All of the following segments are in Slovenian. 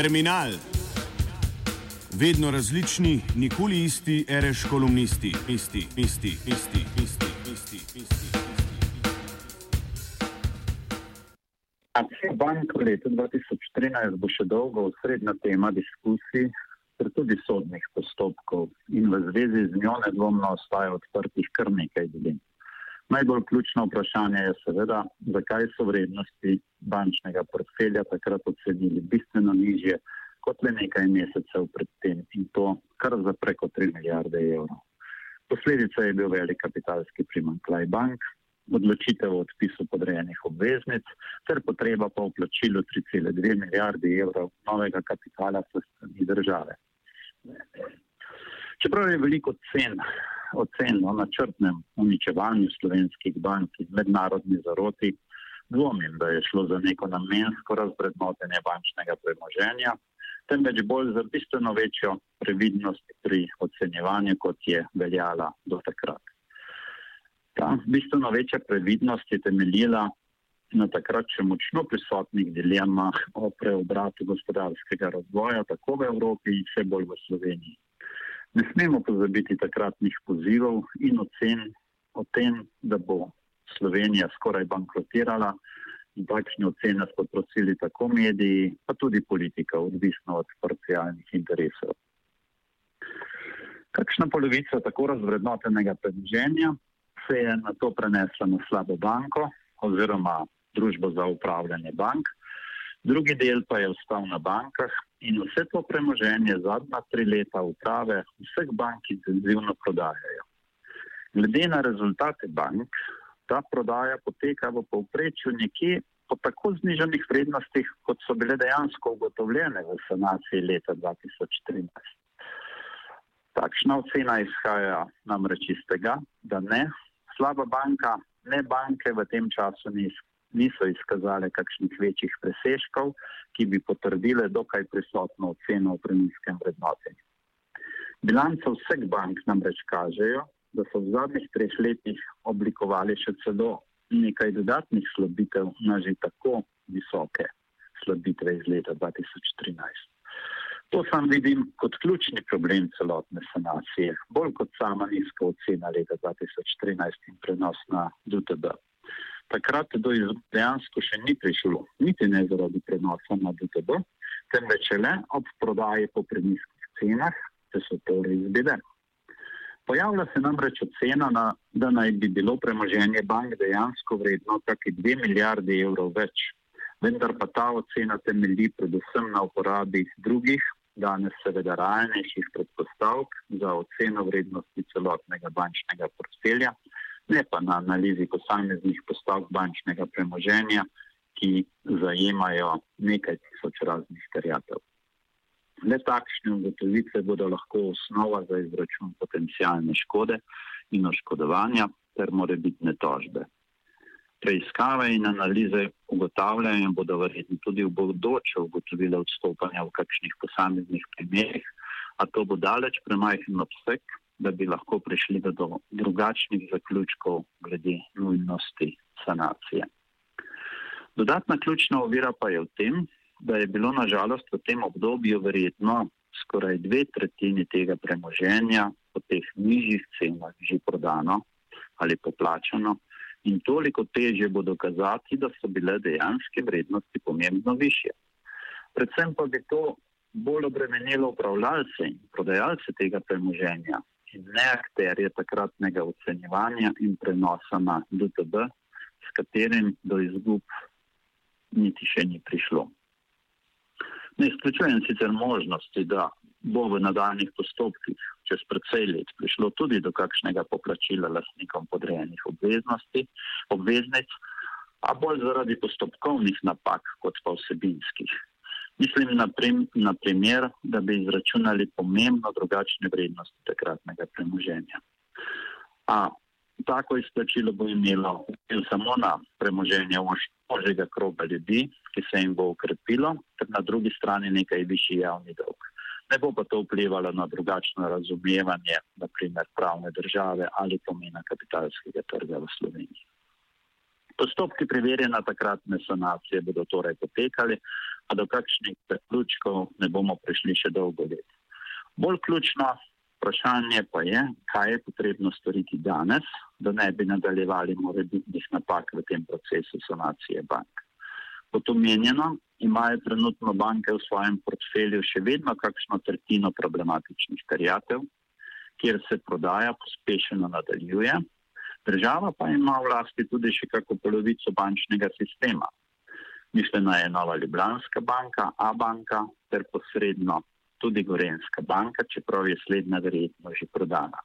Terminal. Vedno različni, nikoli isti, reš kolumnisti, isti, isti, isti, isti, isti, isti. Akcija bank v letu 2013 bo še dolgo osrednja tema diskusij, ter tudi sodnih postopkov in v zvezi z njo nedvomno ostaja odprtih kar nekaj dilem. Najbolj ključno vprašanje je seveda, zakaj so vrednosti bančnega portfelja takrat ocenili bistveno nižje kot le nekaj mesecev predtem in to kar za preko 3 milijarde evrov. Posledica je bil velik kapitalski primankljaj bank, odločitev o odpisu podrejenih obveznic ter potreba po vplačilu 3,2 milijarde evrov novega kapitala s strani države. Čeprav je veliko cen ocen o načrtnem uničevanju slovenskih bank in mednarodni zaroti, dvomim, da je šlo za neko namensko razvrednotenje bančnega premoženja, temveč bolj za bistveno večjo previdnost pri ocenjevanju, kot je veljala do takrat. Ta bistveno večja previdnost je temeljila na takrat še močno prisotnih dilemah o preobratu gospodarskega razvoja, tako v Evropi in vse bolj v Sloveniji. Ne smemo pozabiti takratnih pozivov in ocen o tem, da bo Slovenija skoraj bankrotirala in takšne ocene so prosili tako mediji, pa tudi politika, odvisno od parcialnih interesov. Kakšna polovica tako razvrednotenega premoženja se je na to prenesla na slabo banko oziroma družbo za upravljanje bank, drugi del pa je ostal na bankah in vse to premoženje zadnja tri leta uprave vseh bank intenzivno prodajajo. Glede na rezultate bank, ta prodaja poteka v povprečju nekje po tako znižanih vrednostih, kot so bile dejansko ugotovljene v sanaciji leta 2013. Takšna ocena izhaja namreč iz tega, da ne slaba banka, ne banke v tem času niso izkazale kakšnih večjih presežkov, ki bi potrdile dokaj prisotno oceno v preniskem vrednotenju. Bilance vseh bank namreč kažejo, da so v zadnjih treh letih oblikovali še celo nekaj dodatnih slabitev na že tako visoke slabitve iz leta 2013. To sam vidim kot ključni problem celotne sanacije, bolj kot sama nizka ocena leta 2013 in prenos na DTB takrat do dejansko še ni prišlo, niti ne zaradi prenosa na DTB, temveč le ob prodaji po preniskih cenah, če so torej izbide. Pojavlja se namreč ocena, na, da naj bi bilo premoženje bank dejansko vredno kakšne dve milijarde evrov več, vendar pa ta ocena temelji predvsem na uporabi drugih, danes seveda realnejših predpostavk za oceno vrednosti celotnega bančnega portfelja, ne pa na analizi posameznih postavk bančnega premoženja, ki zajemajo nekaj tisoč raznih terjatev. Le takšne ugotovitve bodo lahko osnova za izračun potencijalne škode in oškodovanja ter morebitne tožbe. Preiskave in analize ugotavljajo in bodo verjetno tudi v bodoče ugotovile odstopanja v kakšnih posameznih primerih, a to bo daleč premajhen obseg da bi lahko prišli do drugačnih zaključkov glede nujnosti sanacije. Dodatna ključna ovira pa je v tem, da je bilo nažalost v tem obdobju verjetno skoraj dve tretjini tega premoženja po teh nižjih cenah že prodano ali poplačano in toliko težje bo dokazati, da so bile dejanske vrednosti pomembno više. Predvsem pa bi to bolj obremenilo upravljalce in prodajalce tega premoženja, in ne akterje takratnega ocenjevanja in prenosa na DTB, s katerim do izgub niti še ni prišlo. Ne izključujem sicer možnosti, da bo v nadaljnih postopkih čez precej let prišlo tudi do kakšnega poplačila lastnikom podrejenih obveznosti, obveznic, a bolj zaradi postopkovnih napak kot pa vsebinskih. Mislim na, prim, na primer, da bi izračunali pomembno drugačne vrednosti takratnega premoženja. A tako izplačilo bo imelo vpliv samo na premoženje ožjega kroga ljudi, ki se jim bo ukrepilo, ter na drugi strani nekaj višji javni dolg. Ne bo pa to vplivalo na drugačno razumevanje, naprimer pravne države ali pomena kapitalskega trga v Sloveniji. Postopki preverjanja takratne sanacije bodo torej potekali, a do kakšnih zaključkov ne bomo prišli še dolgo let. Bolj ključno vprašanje pa je, kaj je potrebno storiti danes, da ne bi nadaljevali morebitnih napak v tem procesu sanacije bank. Kot omenjeno, imajo trenutno banke v svojem portfelju še vedno kakšno tretjino problematičnih terjatev, kjer se prodaja pospešeno nadaljuje, država pa ima v lasti tudi še kako polovico bančnega sistema. Mišljena je Nova Ljubljanska banka, A banka ter posredno tudi Gorenska banka, čeprav je slednja verjetno že prodana.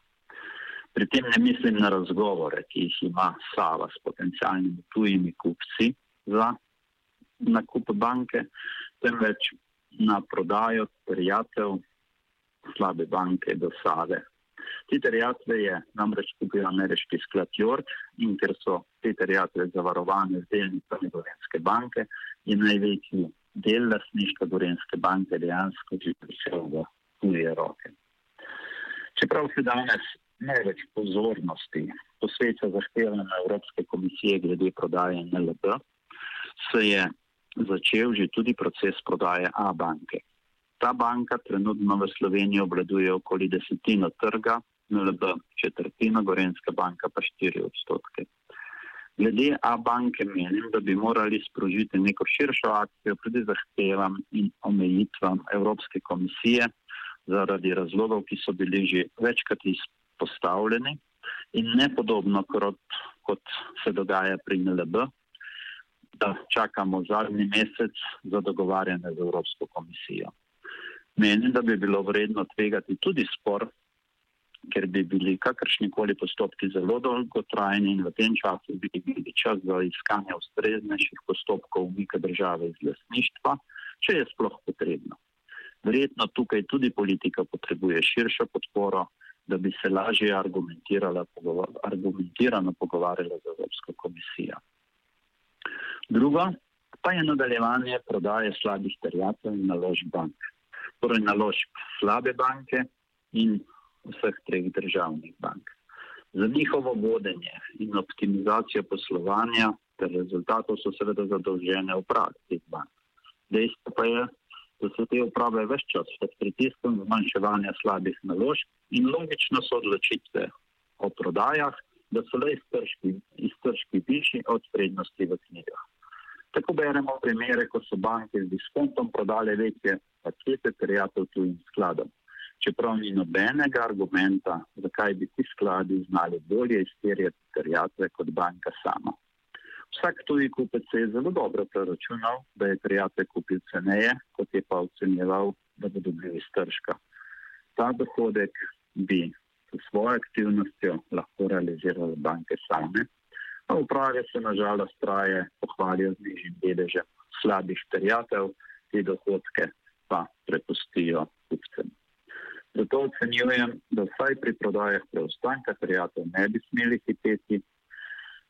Pri tem ne mislim na razgovore, ki jih ima Sava s potencijalnimi tujimi kupci za nakup banke, temveč na prodajo terjatev slabe banke do Save. Te terjatve je namreč kupil ameriški sklad Jord in ker so te terjatve zavarovane z delnicami Gorenske banke, je največji del lasniška Gorenske banke dejansko že prišel v tuje roke. Čeprav se danes največ pozornosti posveča zahtevanju Evropske komisije glede prodaje NLB, se je začel že tudi proces prodaje A banke. Ta banka trenutno v Sloveniji obladuje okoli desetino trga, NLB četrtino, Gorenska banka pa štiri odstotke. Glede A banke menim, da bi morali sprožiti neko širšo akcijo proti zahtevam in omejitvam Evropske komisije zaradi razlogov, ki so bili že večkrat izpostavljeni in ne podobno kot, kot se dogaja pri NLB, da čakamo zadnji mesec za dogovarjanje z Evropsko komisijo. Menim, da bi bilo vredno tvegati tudi spor, ker bi bili kakršnikoli postopki zelo dolgotrajni in v tem času bi bili čas za iskanje ustreznejših postopkov umika države iz lasništva, če je sploh potrebno. Verjetno tukaj tudi politika potrebuje širšo podporo, da bi se lažje argumentirano pogovarjala z Evropsko komisijo. Drugo pa je nadaljevanje prodaje slabih terjatev in naložb bank. Torej naložb slabe banke in vseh treh državnih bank. Za njihovo vodenje in optimizacijo poslovanja ter rezultatov so seveda zadolžene uprave teh bank. Dejstvo pa je, da so te uprave več čas pod pritiskom zmanjševanja slabih naložb in logično so odločitve o prodajah, da so le iztržki višji od prednosti v knjigah. Tako beremo primere, ko so banke z diskontom prodale večje pakete terjatev tujim skladom. Čeprav ni nobenega argumenta, zakaj bi ti skladi znali bolje izterjati terjatve kot banka sama. Vsak tuji kupec je zelo dobro preračunal, da je terjatve kupil ceneje, kot je pa ocenjeval, da bo dobil iztržka. Ta dohodek bi s svojo aktivnostjo lahko realizirale banke same Pa uprave se nažalost traje pohvalijo z nižjim deležem slabih terjatev, te dohodke pa prepustijo kupcem. Zato ocenjujem, da vsaj pri prodajah preostanka terjatev ne bi smeli hiteti,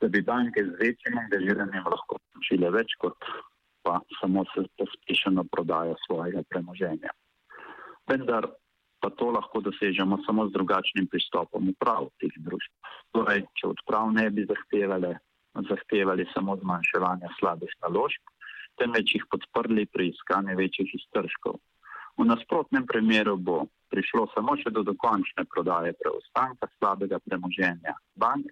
da bi banke z večjim angažiranjem lahko počile več kot pa samo se pospešeno prodajo svojega premoženja. Vendar pa to lahko dosežemo samo z drugačnim pristopom uprav teh družb. Torej, če odprav ne bi zahtevali, zahtevali samo zmanjševanja slabih naložb, temveč jih podprli pri iskanju večjih iztržkov. V nasprotnem primeru bo prišlo samo še do dokončne prodaje preostanka slabega premoženja bank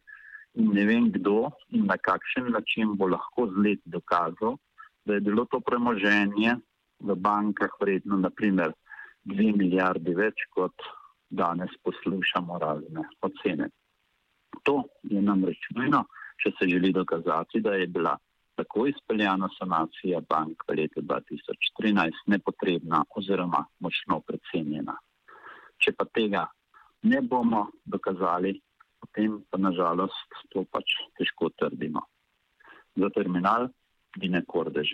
in ne vem kdo in na kakšen način bo lahko z leti dokazal, da je bilo to premoženje v bankah vredno naprimer dve milijardi več, kot danes poslušamo razne ocene. To je namreč nujno, če se želi dokazati, da je bila tako izpeljana sanacija bank v letu 2013 nepotrebna oziroma močno precenjena. Če pa tega ne bomo dokazali, potem pa nažalost to pač težko trdimo. Za terminal Dine Kordež.